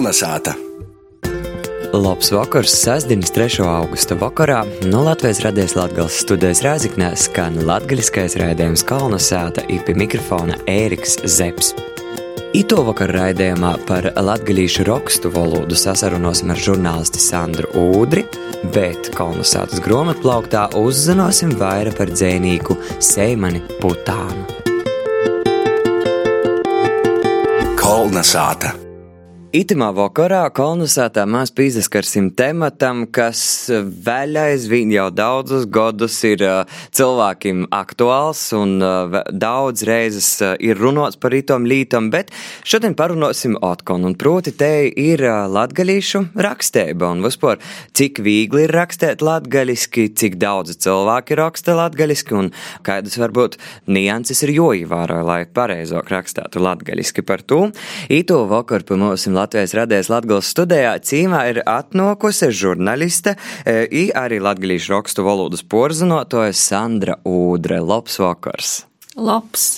Kalnasāta! Labs vakars, sestdienas 3. augusta vakarā no Latvijas radies Latvijas studijas Rēziknē skan latgaļiskais raidījums Kalnasāta ipi mikrofona Ēriks Zeps. Ito vakar raidījumā par latgaļīšu rakstu valodu sasarunosim ar žurnālisti Sandru Ūdri, bet Kalnasātas grāmatplauktā uzzināsim vairāk par dzēnīku Seimani Putānu. Kalnasāta! Itamā vakarā kolonizētā mēs pieskarsim tematam, kas vēl aizvien jau daudzus gadus ir cilvēkiem aktuāls un daudz reizes ir runots par itom lītam, bet šodien parunāsim atkon, un proti te ir latgalīšu rakstēba, un vispār cik viegli ir rakstēt latgaliski, cik daudz cilvēki raksta latgaliski, un kādas varbūt nianses ir joīvāro, lai pareizāk rakstētu latgaliski par to. Ito vakar pa mums Latvijas radējas Latgales studijā cīmā ir atnokusi žurnaliste e, i arī latgalīšu rakstu valodas porzinotoja Sandra Ūdre. Labs vakars! Labs!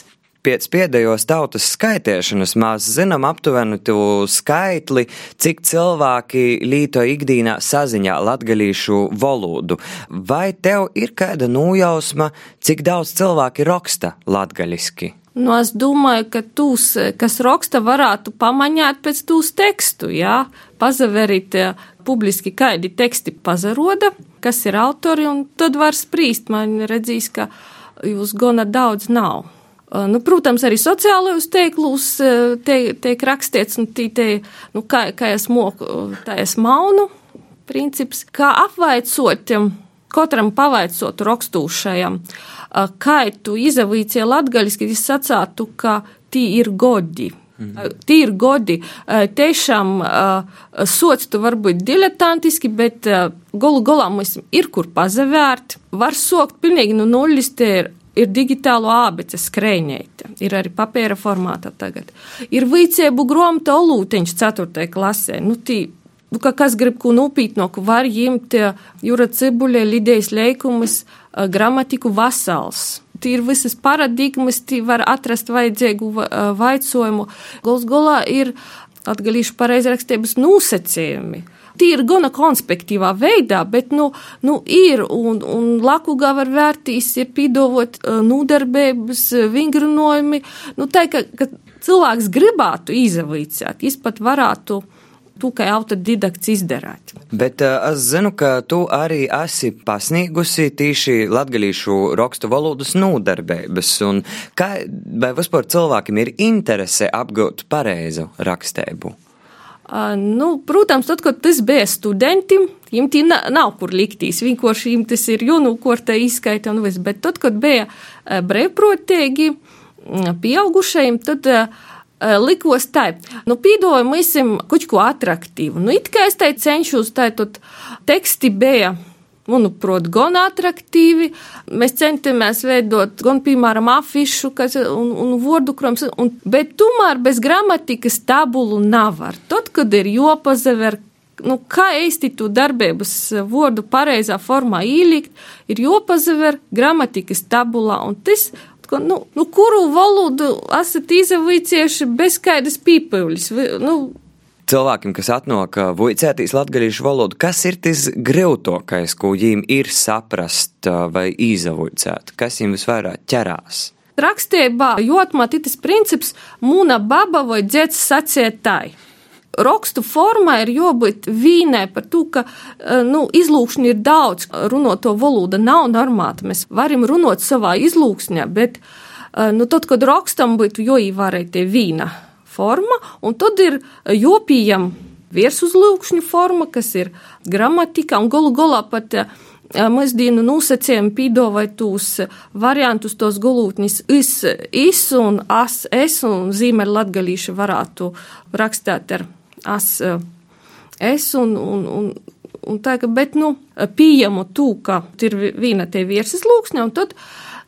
Pēc pēdējos tautas skaitēšanas mēs zinām aptuveni tu skaitli, cik cilvēki līto ikdīnā saziņā latgalīšu valodu. Vai tev ir kāda nūjausma, cik daudz cilvēki raksta latgaliski? Nu, es domāju, ka tūs, kas raksta, varētu pamaņāt pēc tūs tekstu, jā, pazaverīt publiski, kādi teksti pazaroda, kas ir autori, un tad var sprīst, man redzīs, ka jūs gana daudz nav. Nu, protams, arī sociālajos teiklus te, tiek rakstīts, un tī te, nu, kā, kā es moku, tā es maunu, princips, kā apvaicot, katram pavaicot rakstūšajam. Kā tu izavīcie latgaļiski, es sacātu, ka tī ir godi. Mhm. Tī ir godi. Tiešām sots tu varbūt diletantiski, bet golu golā mums ir kur pazavērt. Var sokt pilnīgi no nulles, te ir ir digitālo ābeca skrējņēta, ir arī papēra formātā tagad. Ir vīciebu gromta olūteņš 4. klasē. Nu, tī, nu, ka kas grib ko nopītnoku, var ņemt Jura Cibuļa lidējas leikumus gramatiku vasals. Tī ir visas paradigmas, tī var atrast vajadzīgu vaicojumu. Gols golā ir atgalīšu pareizrakstības nosacījumi. Tī ir gana konspektīvā veidā, bet, nu, nu ir, un, un lakugā var vērtīs, ir pīdovot nūdarbības, vingrunojumi. Nu, tā, ka, ka cilvēks gribētu izavīcēt, es pat varētu tu kā autodidakts izdarāt. Bet uh, es zinu, ka tu arī esi pasniegusi tīši latgalīšu rakstu valodas nūdarbības, un kā, vai vispār cilvēkiem ir interese apgūt pareizu rakstēbu? Uh, nu, protams, tad, kad tas bija studentim, viņam tī nav kur liktīs, vienkārši viņam tas ir jūnūkortē izskaita un viss, bet tad, kad bija uh, brīvprotīgi pieaugušajiem, tad uh, likos tā, nu, pīdoju visim kaut ko atraktīvu. Nu, it kā es te cenšos, tā tad teksti bija. Manuprāt, gan attraktīvi. Mēs centāmies veidot gan, piemēram, afišu kas, un, un vārdu krājumus, bet tomēr bez gramatikas tabulu nevar. Tad, kad ir jopazaver, nu, kā īsti tu darbības vārdu pareizā formā ielikt, ir jopazaver gramatikas tabulā, un tas ka, nu, nu, kuru valodu esat izavīcieši bez kādas pīpēļas? Nu, cilvēkiem, kas atnāk vicētīs latgaļīšu valodu, kas ir tas grūtākais, ko viņiem ir saprast vai izavicēt, kas viņiem visvairāk ķerās? Rakstībā jotmā tas princips mūna baba vai dzēts sacietāji rakstu formā ir jābūt vīnai par to, ka eh, nu, izlūkšņi ir daudz, runoto valoda nav normāta. Mēs varam runot savā izlūksņā, bet eh, nu, tad, kad rakstam būtu jāīvārē tie vīna forma, un tad ir jopījam virsuzlūkšņu forma, kas ir gramatika, un galu galā pat eh, Mūsdienu nosacījumi pīdovai tūs variantus, tos gulūtnis is, is un as, es un zīmēr latgalīši varētu rakstāt ar es, eh, es un, un, un, un tā, ka, bet, nu, pieņemu to, ka ir viena te virsmas lūksne, un tad,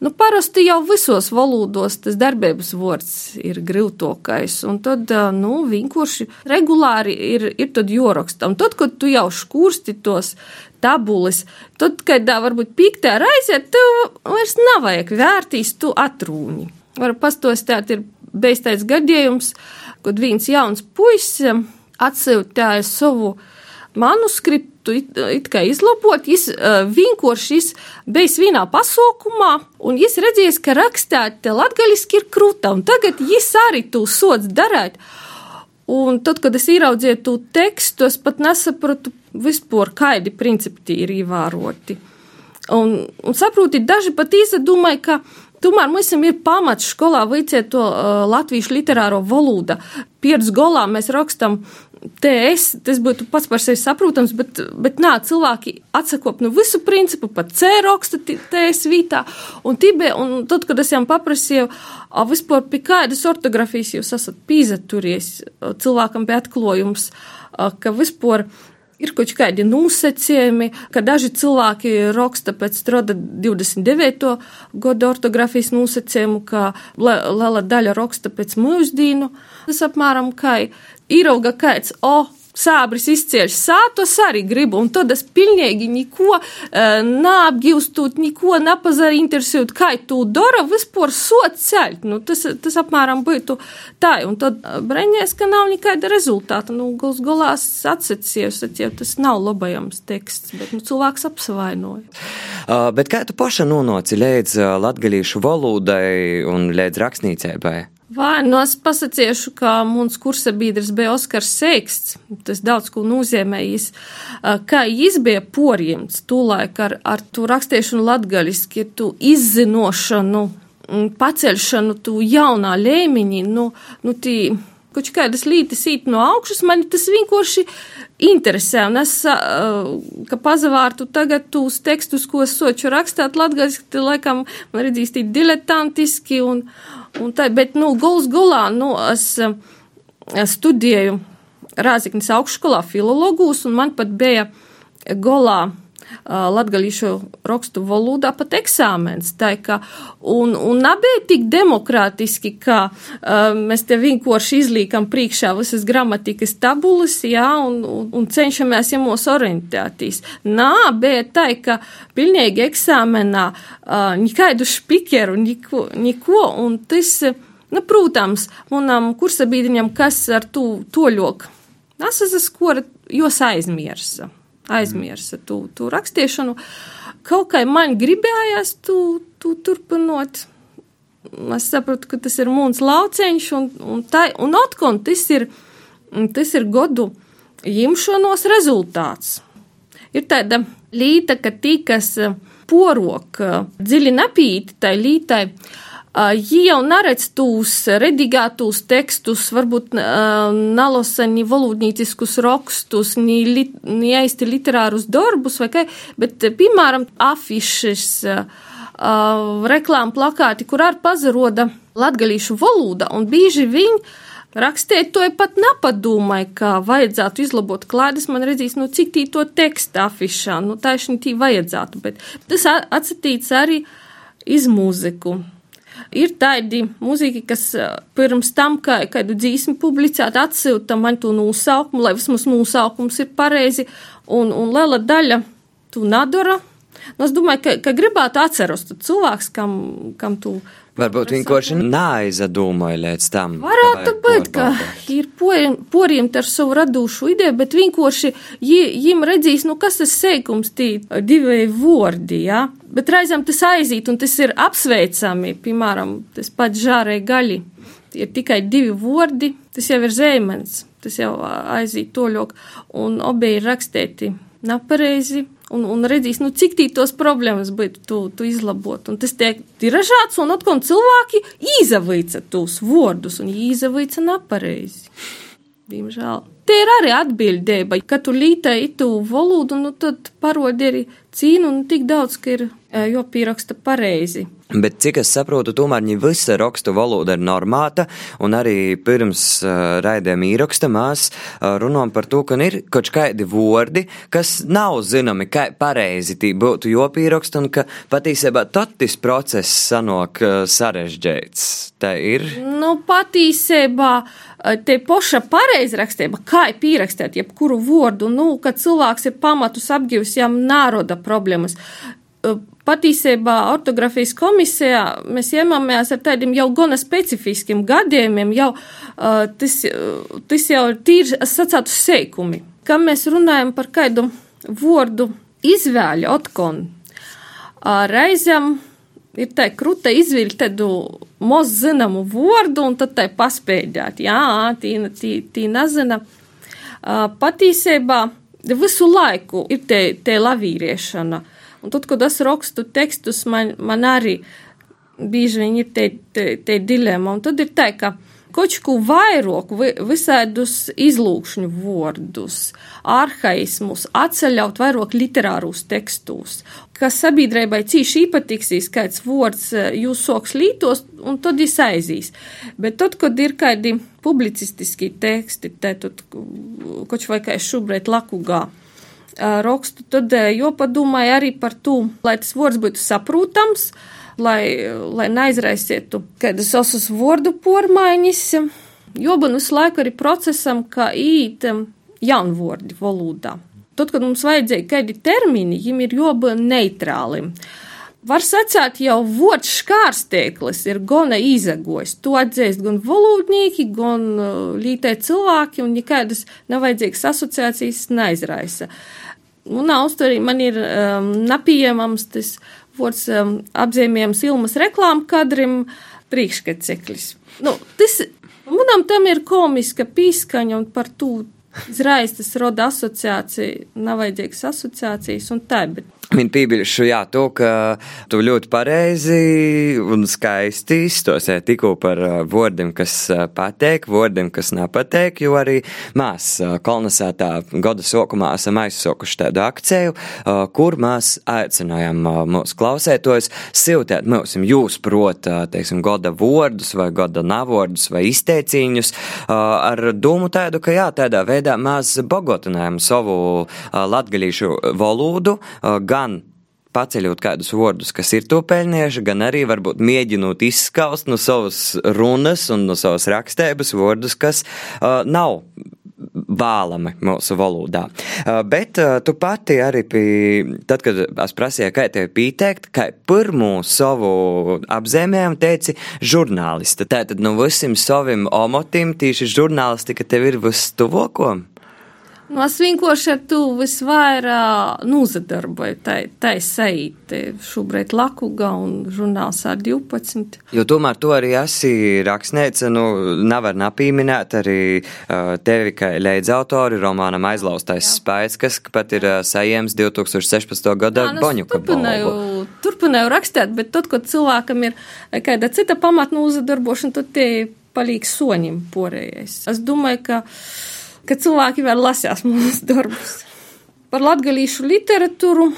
nu, parasti jau visos valodos tas darbības vārds ir grūtokais, un tad, eh, nu, vienkārši regulāri ir, ir tad joraksta, un tad, kad tu jau škursti tos tabulas, tad, kad varbūt piektā reizē, tev vairs nav vajag vērtīs tu atrūņi. Var pastostāt, ir beistais gadījums, kad viens jauns puisis atsūtīja savu manuskriptu, it, it kā izlabot, viņš uh, vienkārši bijis vienā pasaukumā, un viņš redzējis, ka rakstīt latgaļiski ir krūta, un tagad viņš arī to sods darīt. Un tad, kad es ieraudzīju to tekstu, es pat nesapratu vispār, kādi principi ir ievēroti. Un, un saproti, daži pat izdomāja, ka Tomēr mums ir pamats skolā vicēt to uh, latviešu literāro valodu. Pieredz golā mēs rakstam TS, tas būtu pats par sevi saprotams, bet, bet nā, cilvēki atsakop no visu principu, pat C raksta TS vītā, un tibē, un tad, kad es jām paprasīju, a, vispār pie kādas ortografijas jūs esat pīzaturies, cilvēkam bija atklājums, ka vispār Ir kaut kādi nosacījumi, ka daži cilvēki raksta pēc Stroda 29. gada ortografijas nosacījumu, ka liela daļa raksta pēc mūždīnu. Tas apmēram kā īrauga kāds, o, sābris izcieļš sātos arī gribu, un tad es pilnīgi neko uh, neapgīvstot, neko nepazara interesēt, kā tu dara, vispār sot ceļt. Nu, tas, tas apmēram būtu tā, un tad breņēs, ka nav nekāda rezultāta. Nu, gals galās atsacījos, ja tas nav labajams teksts, bet nu, cilvēks apsavainoja. Uh, bet kā tu paša nonāci līdz latgalīšu valodai un līdz rakstniecībai? Vai nu es pasakīšu, ka mums kursa biedrs bija Oskars Seiksts, tas daudz ko nozīmējis, kā viņš bija porjimts tūlaik ar, ar to rakstīšanu latgaļiski, tu izzinošanu, paceļšanu tu jaunā lēmiņi, nu, nu tī, kaut kādas lītas īt no augšas, mani tas vienkārši interesē, un es, ka pazavārtu tagad tūs tekstus, ko soču rakstāt latgaļiski, laikam, man redzīs tī diletantiski, un, Un tā, bet, nu, guls gulā, nu, es, es studēju Rāziknis augšskolā filologus, un man pat bija golā latgalīšu rakstu valodā pat eksāmens. Tā ka, un, un nebija tik demokrātiski, ka uh, mēs te vienkārši izlīkam priekšā visas gramatikas tabulas, jā, un, un, un cenšamies jamos orientētīs. Nā, bija tā, ka pilnīgi eksāmenā uh, nekādu špikeru, neko, neko, un tas, nu, protams, manam kursabīdiņam, kas ar to toļok, nesas skora, jos aizmirsa aizmirsa tu, tu rakstīšanu. Kaut kā man gribējās tu, tu turpinot. Es sapratu, ka tas ir mūns lauceņš, un, un, tā, un atkon tas ir, tas ir godu jimšanos rezultāts. Ir tāda līta, ka tī, kas porok dziļi napīti tai lītai, uh, Neredz tūs redigētūs tekstus, varbūt nalasa ni valodnīciskus rakstus, ni, li, ni aisti literārus darbus, vai kā, bet, piemēram, afišas, reklāma plakāti, kur arī pazaroda latgalīšu valoda, un bieži viņi Rakstīt to pat nepadomāju, ka vajadzētu izlabot klādes, man redzīs, nu, cik tī to teksta afišā, nu, šī tī vajadzētu, bet tas atsatīts arī iz mūziku. Ir tādi mūziķi, kas pirms tam, kā kādu dzīsmu publicēt, atsūta man to nosaukumu, lai vismaz nosaukums ir pareizi, un, un liela daļa tu nadara. Nu, es domāju, ka, ka gribētu atceros cilvēks, kam, kam tu Varbūt vienkārši neaizdomāja līdz tam. Varētu būt, ka ir porīmt ar savu radošu ideju, bet vienkārši viņiem redzīs, nu kas tas seikums tī divi vordi, jā. Ja? Bet reizēm tas aiziet un tas ir apsveicami, piemēram, tas pats žārē gaļi. Ir tikai divi vordi, tas jau ir zēmens, tas jau aiziet toļok, un obi ir rakstēti nepareizi, un, un redzīs, nu, cik tī tos problēmas būtu tu, tu izlabot. Un tas tiek tiražāts, un atkal cilvēki īzavīca tos vārdus, un īzavīca nepareizi. Diemžēl. Te ir arī atbildība, ka tu lītē itu valodu, nu tad parodi arī cīnu, un tik daudz, ka ir jopieraksta pareizi. Bet cik es saprotu, tomēr viņa visa rakstu valoda ir normāta, un arī pirms uh, raidījuma īraksta mēs uh, runājam par to, ka ir kaut kādi vārdi, kas nav zināmi, kā pareizi tī būtu jopieraksta, un ka patīsībā tad tas process sanāk uh, sarežģīts. Tā ir? Nu, patīsībā te poša pareizrakstība, kā ir pierakstīt jebkuru vārdu, nu, kad cilvēks ir pamatus apgīvis, jām nāroda problēmas Patiesībā ortogrāfijas komisijā mēs iemācījāmies ar tādiem jau gana specifiskiem gadījumiem, jau uh, tas, tas jau ir tīri sacātu seikumi. Kad mēs runājam par kādu vārdu izvēli, otkon, uh, reizēm ir tā kruta izvēle tādu moz zināmu vārdu un tad tai paspēļāt. Jā, tī, tī, tī nezina. Uh, patiesībā visu laiku ir te, te lavīriešana. Un tad, kad es rakstu tekstus, man, man arī bieži vien ir te, te, te dilema. Un tad ir tā, ka kaut ko vairāk, visādus izlūkšņu vārdus, arhaismus, atceļaut vairāk literārus tekstus, kas sabiedrībai cīši īpatiksīs, kāds vārds e, jūs soks lītos, un tad jis aizīs. Bet tad, kad ir kādi publicistiski teksti, tad, kaut vai kā šobrīd lakugā rakstu, tad jopadomāju arī par to, lai tas vārds būtu saprotams, lai, lai neizraisietu kādas osas vārdu pormaiņas. Joban visu laiku arī procesam, kā īt jaunvārdi valodā. Tad, kad mums vajadzēja kādi termini, viņiem ir jābūt neitrālim. Var sacīt, jau vārds škārsteklis ir gana izagojis. To atzīst gan valodnieki, gan lītē cilvēki, un nekādas nevajadzīgas asociācijas neizraisa. Uh, Un austurī man ir um, nepieejams tas vārds um, apzīmējums ilmas reklāmu kadrim priekškaceklis. Nu, tas, manam tam ir komiska pīskaņa un par to izraistas roda asociācija, nav vajadzīgas asociācijas un tā, bet Viņa piebilšu, jā, to, ka tu ļoti pareizi un skaisti izstosies tikko par vārdiem, kas pateik, vārdiem, kas nepateik, jo arī mēs kolonizētā gada sokumā esam aizsokuši tādu akciju, kur mēs aicinājām mūsu klausētojus siltēt mums, jūs prot, teiksim, gada vārdus vai gada navordus vai izteiciņus ar domu tādu, ka jā, tādā veidā mēs bogotinājam savu latgalīšu valodu, gan paceļot kādus vārdus, kas ir to pelnījuši, gan arī varbūt mēģinot izskaust no savas runas un no savas rakstības vārdus, kas uh, nav vēlami mūsu valodā. Bet tu pati arī, pie, tad, kad es prasīju, kā tevi pieteikt, kā pirmo savu apzīmējumu teici žurnāliste. Tātad no visiem saviem omotim tīši žurnālistika tev ir vistuvoko? Nu, es vienkārši ar to visvairāk nozadarboju, tai, tai saīti šobrīd Lakuga un žurnāls ar 12. Jo tomēr tu arī esi rakstniece, nu, nevar napīminēt arī tevi, kā leidz autori romānam aizlaustais Jā. spēks, kas pat ir sajiems 2016. gada Jā, nu, Boņuka turpināju, turpināju rakstīt, bet tad, kad cilvēkam ir kāda cita pamatnu uzadarbošana, tad tie palīk soņim porējais. Es domāju, ka ka cilvēki vēl lasās mūsu darbus. Par latgalīšu literatūru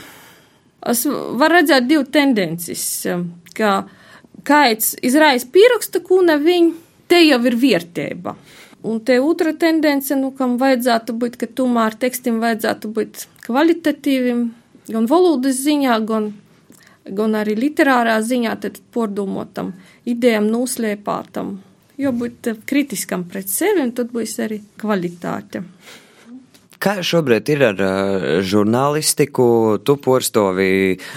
es varu redzēt divu tendences, ka kāds izraisa pieraksta kūna viņa, te jau ir vērtība. Un te otra tendence, nu, kam vajadzētu būt, ka tomēr tekstim vajadzētu būt kvalitatīvim, gan valodas ziņā, gan, gan arī literārā ziņā, tad pordomotam, idejām noslēpātam jābūt kritiskam pret sevi, un tad būs arī kvalitāte. Kā šobrīd ir ar žurnālistiku? Tu porstovi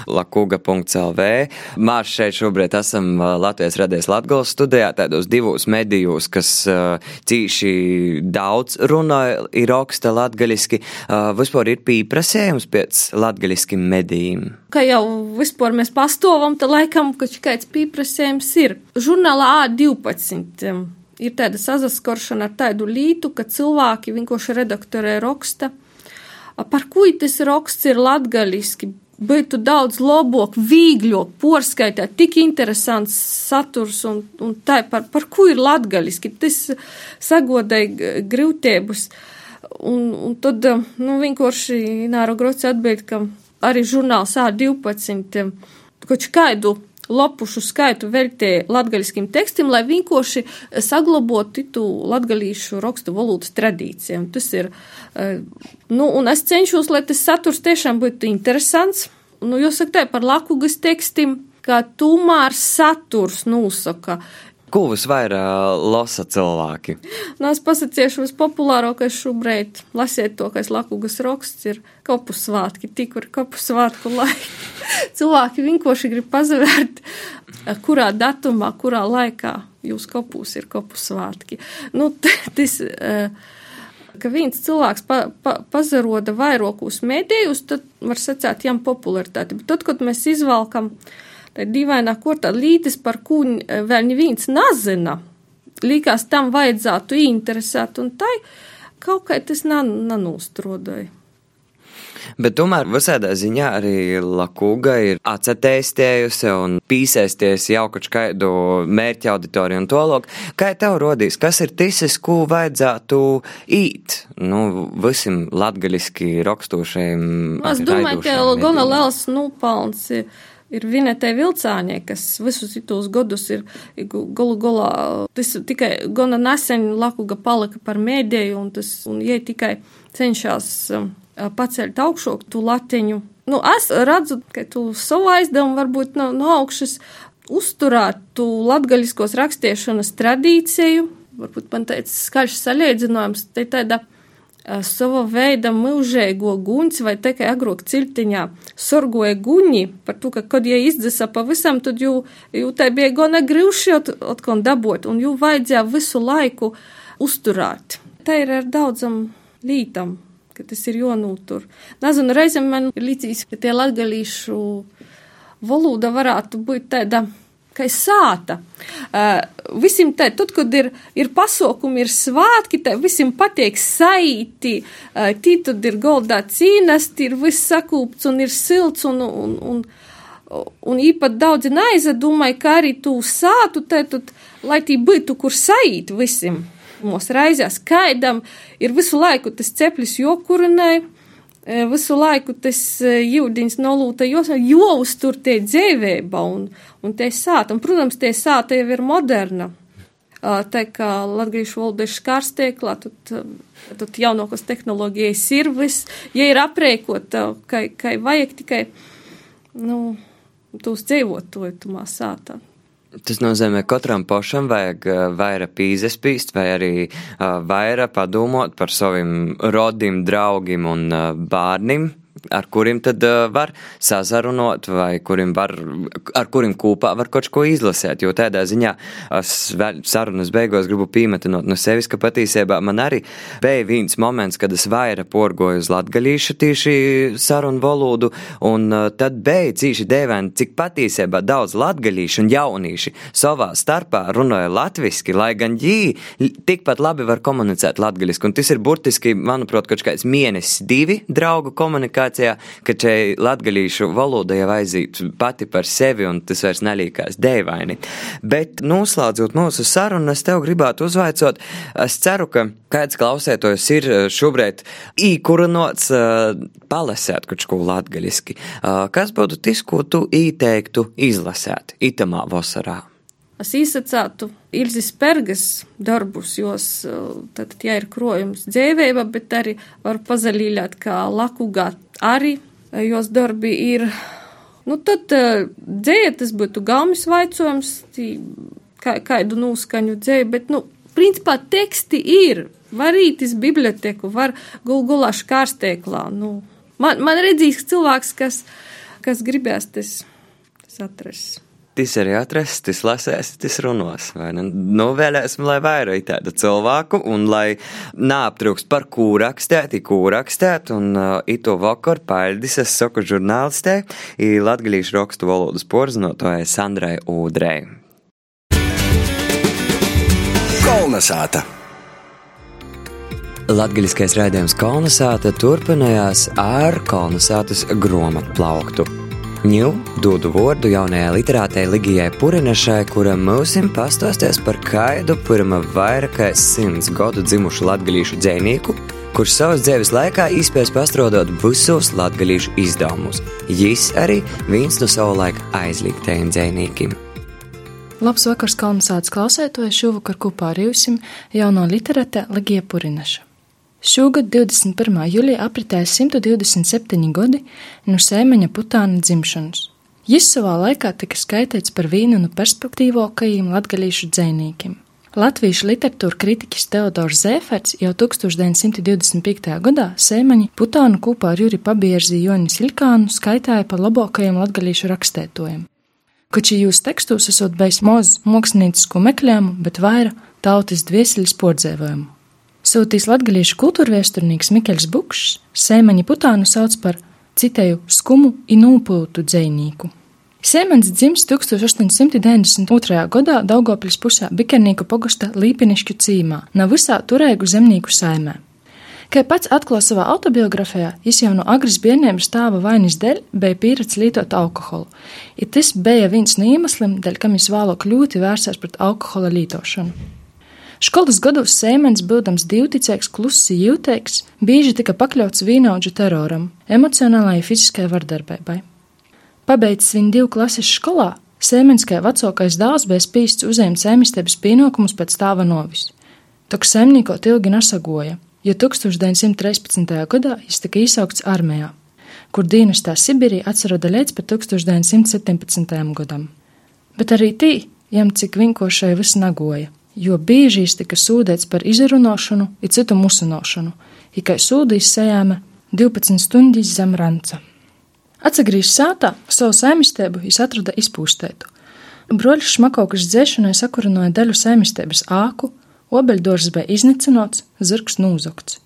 lakuga.lv. Mēs šeit šobrīd esam Latvijas radies Latgals studijā, tādos divos medijos, kas cīši daudz runāja, ir augsta latgaliski. Vispār ir pīprasējums pēc latgaliskim medijiem. Kā jau vispār mēs pastovam, tad laikam, ka kāds pīprasējums ir. Žurnālā A12 ir tāda sazaskaršana ar tādu lītu, ka cilvēki vienkārši redaktorē raksta, par ko tas raksts ir latgaliski, būtu daudz labāk, vīgļāk, porskaitāt, tik interesants saturs un, un tā, par, par ko ir latgaliski. Tas sagodēja grūtības. Un, un tad, nu, vienkārši Nāra Grots atbild, ka arī žurnāls A12 kaut kādu lapušu skaitu veltīja latgaļiskim tekstim, lai vienkārši saglabotu tu latgaļīšu rakstu valodas tradīcijām. Tas ir, eh, nu, un es cenšos, lai tas saturs tiešām būtu interesants. Nu, jūs sakat, par lakugas tekstim, ka tomēr saturs nosaka. Ko visvairāk lasa cilvēki? Nu, es pasakīšu, vispopulārākais šobrīd, lasiet to, kas Lakugas raksts ir kopu svātki, tikuri kopu svātku laiki. cilvēki vienkārši grib pazavērt, kurā datumā, kurā laikā jūs kopūs ir kopu svātki. Nu, tas, ka viens cilvēks pa, pa, pazaroda vairākus mēdījus, tad var sacīt, jām popularitāti. Bet tad, kad mēs izvalkam, uh, dīvainā kortā lītis, par ko vēl neviens nezina. Likās tam vajadzētu interesēt, un tai kaut kā tas nanūstrodoja. Bet tomēr visādā ziņā arī Lakūga ir atcetēstējusi un pīsēsties jau kaut kādu mērķa auditoriju un to lok. Kā tev rodīs, kas ir tisis, ko vajadzētu īt? Nu, visam latgaļiski rakstošajiem. Es domāju, ka Gona Lels nupalns ir ir Vinetē Vilcāņē, kas visus tos gadus ir galu galā, tas tikai gana nesen Lakuga palika par mēdēju, un tas, un jie tikai cenšas um, pacelt augšok tu latiņu. Nu, es redzu, ka tu savu aizdevumu varbūt no, no augšas uzturētu latgaļiskos rakstiešanas tradīciju, varbūt man teica skaļš salīdzinājums, te tāda sava veida mūžēgo guņus, vai tikai agrāk ciltiņā sorgoja guņi, par to, ka, kad jie izdzisa pavisam, tad jū, jū tai bija gana grūši atkon dabot, un jū vajadzēja visu laiku uzturēt. Tā ir ar daudzam lītam, ka tas ir jonūtur. Nezinu, reizēm man līdzīs, ka tie latgalīšu valoda varētu būt tāda kā sāta. Uh, visiem te, tad, kad ir, ir pasaukumi, ir svātki, te visiem patiek saiti, uh, tī tad ir goldā cīnas, ir viss sakūpts un ir silts un, un, un, un īpat daudzi neizdomāja, ka arī tu sātu, te, tad, lai tī būtu, kur sait visiem. Mūsu raizēs kaidam ir visu laiku tas ceplis jokurinai visu laiku tas jūdiņš nolūta, jo, jo uztur tie dzīvība un, un tie sāta. Un, protams, tie sāta jau ir moderna. Tā kā latviešu valoda ir skārstieklā, tad, tad jaunākās tehnoloģijas ir viss, ja ir aprēkota, ka, ka vajag tikai, nu, tūs dzīvot to, tumā sātā. Tas nozīmē, ka katram pašam vajag eh, vairāk pīzespīst, vai arī uh, vairāk padomāt par saviem rodim, draugiem un uh, bērniem, ar kuriem tad uh, var sazarunot, vai kuriem var, ar kuriem kopā var kaut ko izlasīt. Jo tādā ziņā sarunas beigās gribu piemetinot no sevis, ka patiesībā man arī bija viens moments, kad es vairāk porgoju uz latgalīšu tieši sarunu valodu, un uh, tad bija cīši dēvēni, cik patiesībā daudz latgalīšu un jaunīši savā starpā runāja latviski, lai gan jī tikpat labi var komunicēt latgaliski. Un tas ir burtiski, manuprāt, kaut kāds mēnesis divi draugu komunikācija situācijā, ka šai latgalīšu valoda jau aiziet pati par sevi un tas vairs nelīkās dēvaini. Bet noslēdzot mūsu sarunu, es tev gribētu uzvaicot, es ceru, ka kāds klausētājs ir eh, šobrīd īkurinots eh, palasēt kaut ko latgaļiski. Eh, kas būtu tas, ko tu ieteiktu izlasēt itamā vasarā? Es izsacātu Ilzis Pergas darbus, jos tad, ja ir krojums dzēvēba, bet arī var pazaļīļāt kā lakugā arī, jos darbi ir, nu tad dzēja tas būtu gaumis vaicojums, kā, kādu nūskaņu dzēja, bet, nu, principā teksti ir, var ītis biblioteku, var gulgulā škārstēklā, nu, man, man redzīgs cilvēks, kas, kas gribēs tas, tas atrast tas arī atrasts, tas lasēs, tas runos. Nu, vēlēsim, lai vairāk tādu cilvēku, un lai neaptrūkst par ko rakstēt, ko rakstēt, un uh, ito vakar paildis es saku žurnālistē, i latgalīšu rakstu valodas porzinotāja Sandrai Ūdrei. Kolnesāta! Latgaļiskais raidījums Kolnesāta turpinājās ar Kolnesātas gromatu plauktu. Ņū dodu vārdu jaunajai literātei Ligijai Purinešai, kura mūsim pastāstīs par kaidu pirmā vairāk kā simts gadu dzimušu latgalīšu dzēnieku, kurš savas dzīves laikā izspējas pastrodot visos latgalīšu izdevumus. Jis arī viens no savu laiku aizliegtajiem dzēniekiem. Labs vakars, Kalnasāts klausētojas šovakar kopā ar jums jauno literāte Ligija Purineša. Šogad 21. jūlijā apritēja 127 gadi no sēmeņa putāna dzimšanas. Jis savā laikā tika skaitīts par vienu no perspektīvākajiem latgalīšu dzēnīkiem. Latviešu literatūra kritiķis Teodors Zēferts jau 1925. gadā Sēmaņa Putānu kopā ar Juri Pabierzi Joni Silkānu skaitāja par labākajiem latgalīšu rakstētojiem. Koči jūs tekstos esot bijis moz māksliniecisko meklējumu, bet vaira tautas dvieseļas pordzēvojumu. Sūtīs latgalīšu kultūrviesturnīgs Mikeļs Bukšs Sēmaņa Putānu sauc par citēju skumu inūpūtu dzējnīku. Sēmens dzimis 1892. gadā Daugopils pusē Bikernīku pogosta Līpinišķu cīmā, nav visā turēgu zemnieku saimē. Kā pats atklāja savā autobiogrāfijā, viņš jau no agras bērnības stāva vainas dēļ bija pieredzējis lietot alkoholu. I tas bija viens no iemesliem, dēļ kam viņš vēlo kļūti vērsās pret alkohola lietošanu. Skolas gados Sēmens, būdams divticīgs, kluss, jūtīgs, bieži tika pakļauts vīnaudžu teroram, emocionālajai fiziskajai vardarbībai. Pabeidzis viņa divu klases skolā, Sēmenskai vecākais dēls bija spīsts uzņemt saimniecības pienākumus pēc tēva novis. Tok saimniekot ilgi nesagoja, jo 1913. gadā viņš tika izsaukts armijā, kur dienestā Sibīrī atsarada līdz pat 1917. gadam. Bet arī tī, jam cik vinkošai viss nagoja, jo bieži tika sūdēts par izrunošanu, it citu musinošanu, tikai sūdīs sejāme 12 stundas zem ranca. Atsagrīzis sātā, savu saimistēbu viņš atrada izpūstētu. Broļs šmakaukas dzēšanai sakurinoja daļu saimistēbas āku, obeļdors bija iznīcināts, zirgs nūzokts.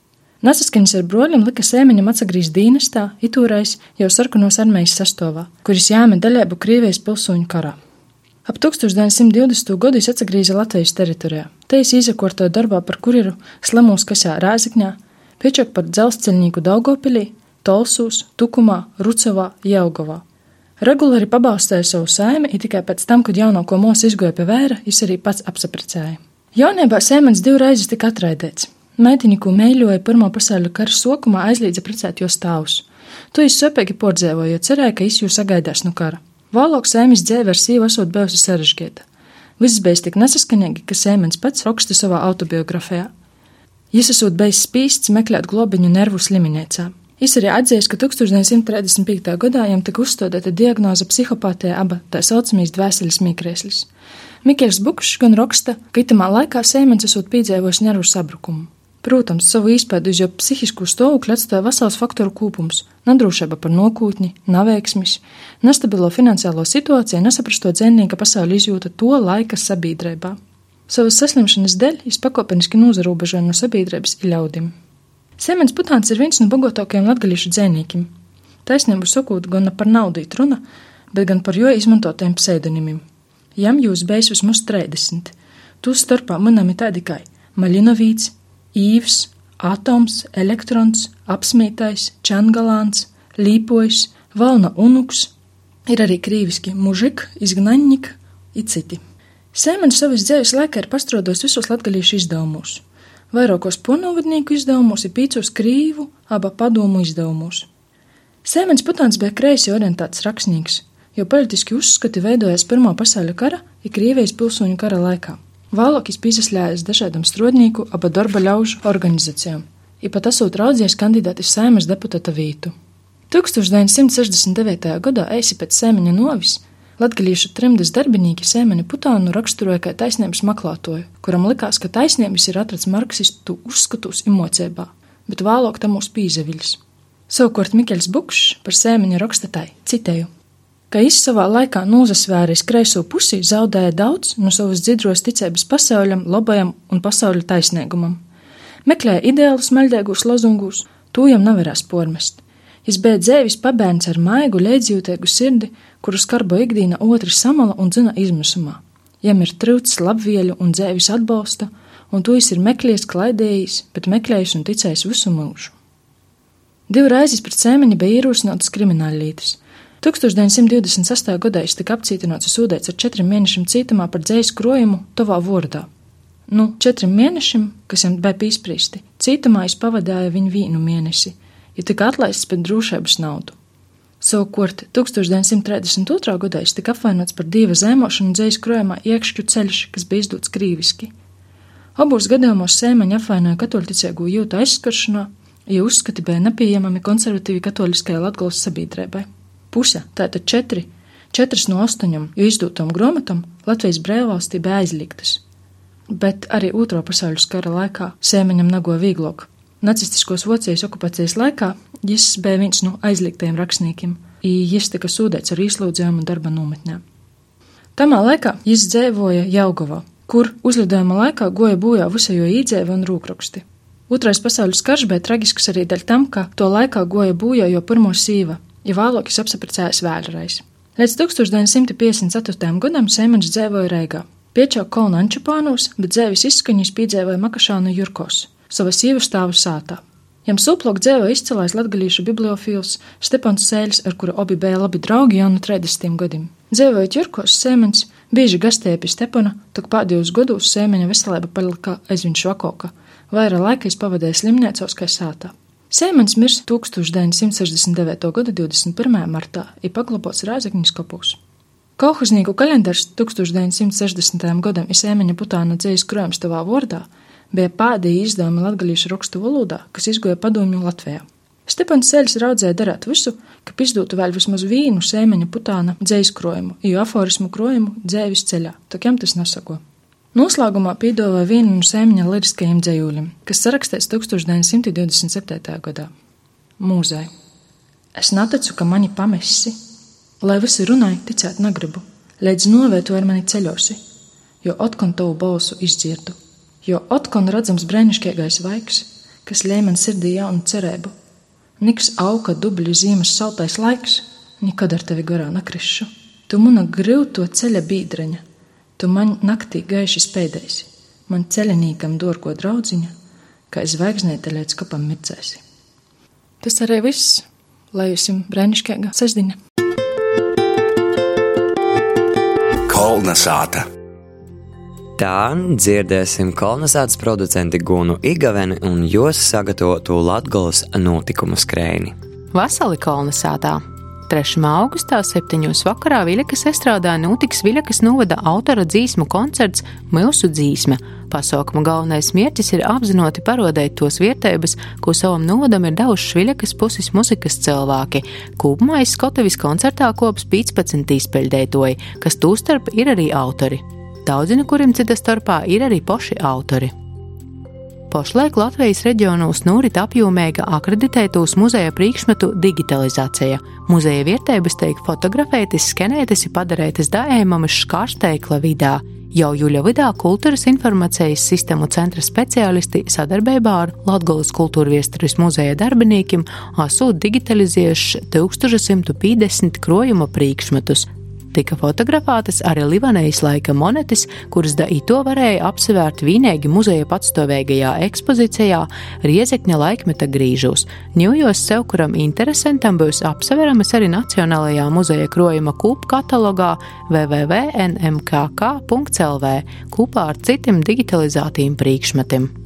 Nesaskaņas ar broļiem lika sēmeņam atsagrīzt dīnestā, itūrais jau sarkanos armijas sastāvā, kuris jāme daļēbu Krievijas pilsoņu karā. Ap 1920. gadu viņš atsagrīza Latvijas teritorijā. Te viņš izakortoja darbā par kurjeru Slamūs kasā Rāzikņā, piečak par dzelzceļnieku Daugopilī, Tolsūs, Tukumā, Rucavā, Jelgavā. Regulāri pabalstīja savu saimi, un tikai pēc tam, kad jaunāko mūsu izgoja pie vēra, viņš arī pats apsaprecēja. Jaunībā sēmens divreiz tika atraidēts. Meitiņu, ko mīļoja Pirmā pasaules kara sokumā, aizliedza precēt jo stāvus. To viņš sopīgi pordzēvoja, jo cerēja, ka viņš jau sagaidās no kara. Vēlāk sēmis dzēve ar sīvu esot bijusi sarežģīta. Viss bija tik nesaskaņīgi, ka sēmens pats raksta savā autobiogrāfijā. Jis esot bijis spīsts meklēt globiņu nervu slimnīcā. Viņš arī atzīst, ka 1935. gadā viņam tika uzstādīta diagnoze psihopātija aba tā saucamīs dvēseles mikrēslis. Mikls Bukšs gan raksta, ka itamā laikā sēmens esot piedzīvojis nervu sabrukumu. Protams, savu izpēdu uz jau psihisku stāvokli atstāja vesels faktoru kopums - nedrošība par nokūtni, neveiksmis, nestabilo finansiālo situāciju, nesaprasto dzinīga pasauli izjūta to laika sabiedrībā. Savas saslimšanas dēļ viņš pakāpeniski nozarobežoja no sabiedrības ļaudim. Semens Putāns ir viens no bagātākajiem latgaļiešu dzēniekiem. Taisnību sakot, gan par naudu runa, bet gan par jo izmantotajiem pseidonimiem. Jam jūs bijis vismaz 30. Tu starpā manami tādi kā Maļinovīts, Īvs, Atoms, Elektrons, Apsmītais, Čangalāns, Līpojs, Valna Unuks, ir arī krīviski mužik, izgnaņņik, it citi. Sēmenis savas dzīves laikā ir pastrodojis visos latgaļiešu izdevumos. Vairākos ponovadnieku izdevumos ir pīcos krīvu, aba padomu izdevumos. Sēmens Putāns bija kreisi orientēts rakstnieks, jo politiski uzskati veidojas Pirmā pasaules kara un Krievijas pilsoņu kara laikā. Vēlāk piesaistījās dažādām strodnieku, aba darba ļaužu organizācijām, ja pat esot raudzies kandidāti sēmas deputāta vītu. 1969. gadā eisi pēc sēmeņa novis Latgalīšu trimdas darbinīki Sēmeni Putānu raksturoja kā taisnības maklātoju, kuram likās, ka taisnības ir atrads marksistu uzskatus emocībā, bet vēlāk tam mūs pīzeviļs. Savukārt Mikls Bukšs par Sēmeni raksta tai, citēju, ka viņš savā laikā nozasvēris kreiso pusi zaudēja daudz no savas dzidros ticības pasauļam, labajam un pasauļa taisnīgumam. Meklēja ideālus maļdēgus lozungus, to jam nevarēs pormest. Viņš bija dzēvis pabērns ar maigu, leidzjūtīgu sirdi, kuru skarbo ikdiena otri samala un dzina izmisumā. Jam ir trūcis labvieļu un dzēvis atbalsta, un to viņš ir meklējis, klaidējis, bet meklējis un ticējis visu mūžu. Divreiz pret sēmeņa bija ierosināts krimināllītis. 1928. gadā viņš tika apcietināts un sūdēts ar četriem mēnešiem cietumā par dzējas krojumu Tovā Vordā. Nu, četriem mēnešiem, kas viņam bija pīspriesti, cietumā viņš pavadīja viņu vienu mēnesi, ja tika atlaists pēc drošības naudu. Savukārt 1932. gadā viņš tika apvainots par divu zemošanu dzējas krojumā iekšķu ceļš, kas bija izdots krīviski. Abos gadījumos sēmaņa apvainoja katoļticīgo jūtu aizskaršanā, jo uzskati bija nepieejami konservatīvi katoliskajai Latgales sabiedrībai. Puse, tātad četri, Četras no astoņām jo izdotām grāmatām Latvijas brīvvalstī bija aizliegtas. Bet arī Otro pasaules kara laikā sēmeņam nago vieglāk. Nacistiskos Vācijas okupācijas laikā viņš bija viens no aizliegtajiem rakstniekiem, un viņš tika sūdēts ar izlūdzījumu darba nometnē. Tamā laikā viņš dzīvoja Jaugavā, kur uzlidojuma laikā goja bojā visajo īdzēvi un rūkraksti. Otrais pasaules karš bija traģisks arī dēļ tam, ka to laikā goja bojā jo pirmo sīva, ja vēlākis apsapracējās vēlreiz. Līdz 1954. gadam Sēmens dzīvoja Reigā. Piečau kolna Ančupānos, bet dzēvis izskaņas piedzēvoja Makašānu Jurkos, sava sieva stāvu sātā. Jam suplok dzēvo izcilais latgalīšu bibliofils Stepans Sēļs, ar kuru abi bija labi draugi jau no 30 gadiem. Dzēvojot Jurkos, Sēmens bieži gastēja pie Stepana, tak pēdējos gados Sēmeņa veselība palika aizvien švakoka, vairāk laika es pavadīju slimniecos kā sātā. Sēmens mirs 1969. gada 21. martā ir paglobots Rāzakņas kopūs. Kolhoznieku kalendārs 1960. gadam ir Sēmeņa putāna dzējas krājums tavā vārdā, bija pēdējie izdevumi latgalīšu rakstu valodā, kas izgoja padomju Latvijā. Stepans Sēļs raudzēja darīt visu, ka izdotu vēl vismaz vienu sēmeņa putāna dzējas krojumu, jo aforismu krojumu dzēvis ceļā, tokiem tas nesako. Noslēgumā piedāvāja vienu no sēmņa liriskajiem dzējūļiem, kas sarakstīts 1927. gadā. Mūzei. Es neticu, ka mani pamesi, lai visi runāja, ticēt negribu, līdz novietu ar mani ceļosi, jo otkon tavu balsu izdzirdu, jo otkon redzams brēnišķīgais vaiks, kas ļēj man sirdī jaunu cerību. Niks auga dubļu zīmes saltais laiks, nekad ar tevi garā nakrišu. Tu mana grūto ceļa bīdreņa, Tu man naktī gaiši spēdēsi, man ceļinīkam dorko draudziņa, kā zvaigznēte līdz kapam mirdzēsi. Tas arī viss, lai jums brēnišķīga sestdiena. Kolna sāta. Tā dzirdēsim kolonizācijas producenti Gunu Igaveni un jos sagatavotu Latgolas notikumu skrēni. Vasali kolonizātā! 3. augustā, 7. vakarā Viļakas estrādā notiks Viļakas novada autora dzīsmu koncerts Milsu dzīsme. Pasaukuma galvenais mērķis ir apzināti parodēt tos vietēbas, ko savam novadam ir devuši Viļakas puses muzikas cilvēki. Kopumā izskotavis koncertā kops 15 izpeļdētoji, kas tūstarp ir arī autori. Daudzi kuriem cita starpā ir arī poši autori. Pašlaik Latvijas reģionos norit apjomīga akreditētos muzeja priekšmetu digitalizācija. Muzeja vietēbas tiek fotografētas, skenētas un padarētas dājēmamas škārsteikla vidā. Jau Juļa vidā kultūras informācijas sistēmu centra speciālisti sadarbībā ar Latvijas kultūra viesturis muzeja darbiniekiem esot digitalizējuši 1150 krojuma priekšmetus, tika fotografētas arī Livanijas laika monetes, kuras da to varēja apsevērt vienīgi muzeja patstāvēgajā ekspozīcijā Riezekņa laikmeta grīžos. Ņūjos sev, kuram interesantam būs apseveramas arī Nacionālajā muzeja krojuma kūpu katalogā www.nmkk.lv kopā ar citiem digitalizētiem priekšmetiem.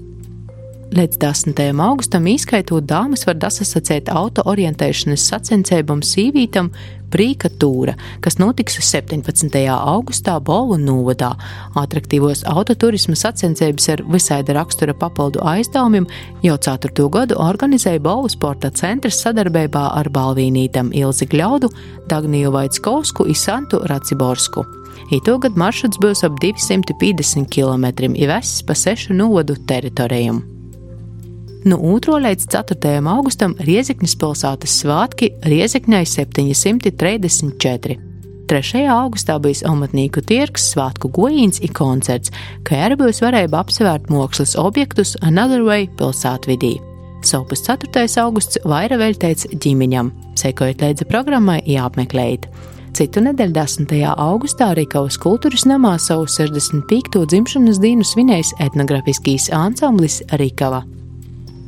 Līdz 10. augustam izskaitot dāmas var dasasacēt auto orientēšanas sacensībām sīvītam Prīka Tūra, kas notiks 17. augustā Bolu novadā. Atraktīvos autoturisma sacensības ar visāda rakstura papildu aizdevumiem jau 4. gadu organizēja Bolu sporta centrs sadarbībā ar balvīnītam Ilzi Gļaudu, Dagniju Vaitskovsku un Santu Raciborsku. Itogad maršruts būs ap 250 km, ievesis pa sešu novadu teritorijām. No 2. līdz 4. augustam Riezikņas pilsētas svētki Riezikņai 734. 3. augustā bija amatnieku tirgs, svētku gojīns un koncerts, kā arī būs varēja apsvērt mākslas objektus Another Way pilsētvidī. Savukārt 4. augusts vairāk veltīts ģimeņam, sekojot līdzi programmai, jāapmeklēt. Citu nedēļu 10. augustā Rīgavas kultūras namā savu 65. dzimšanas dienu svinējis etnogrāfiskīs ansamblis Rīgava.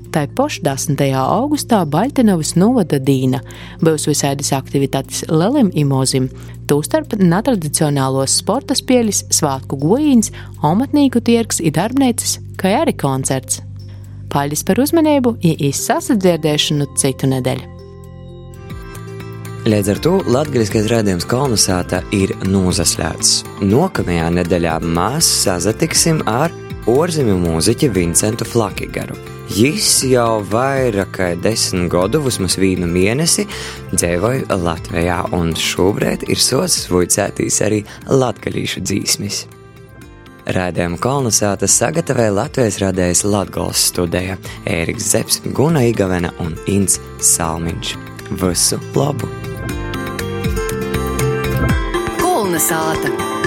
Tā poša 10. augustā Baļtenovas novada Dīna būs visādas aktivitātes Lelim Imozim, tūstarp netradicionālos sporta spēļus, svātku gojīns, omatnīku tirgs, ir darbnīcas, kā arī koncerts. Paldies par uzmanību, īsi sasadzirdēšanu citu nedēļu. Līdz ar to latviešu rādījums kolonizēta ir nozaslēgts. Nākamajā nedēļā mēs sazatiksim ar orzemju mūziķi Vincentu Flakigaru. Jis jau vairāk kā desmit gadu, vismaz vienu mēnesi, dzīvoja Latvijā, un šobrīd ir sots vuicētīs arī latgalīšu dzīsmis. Rādījumu kolonizētas sagatavoja Latvijas radējs Latgals studija Ēriks Zepsi, Guna Igavena un Inns Salmiņš. Visu labu! Kolonizēta!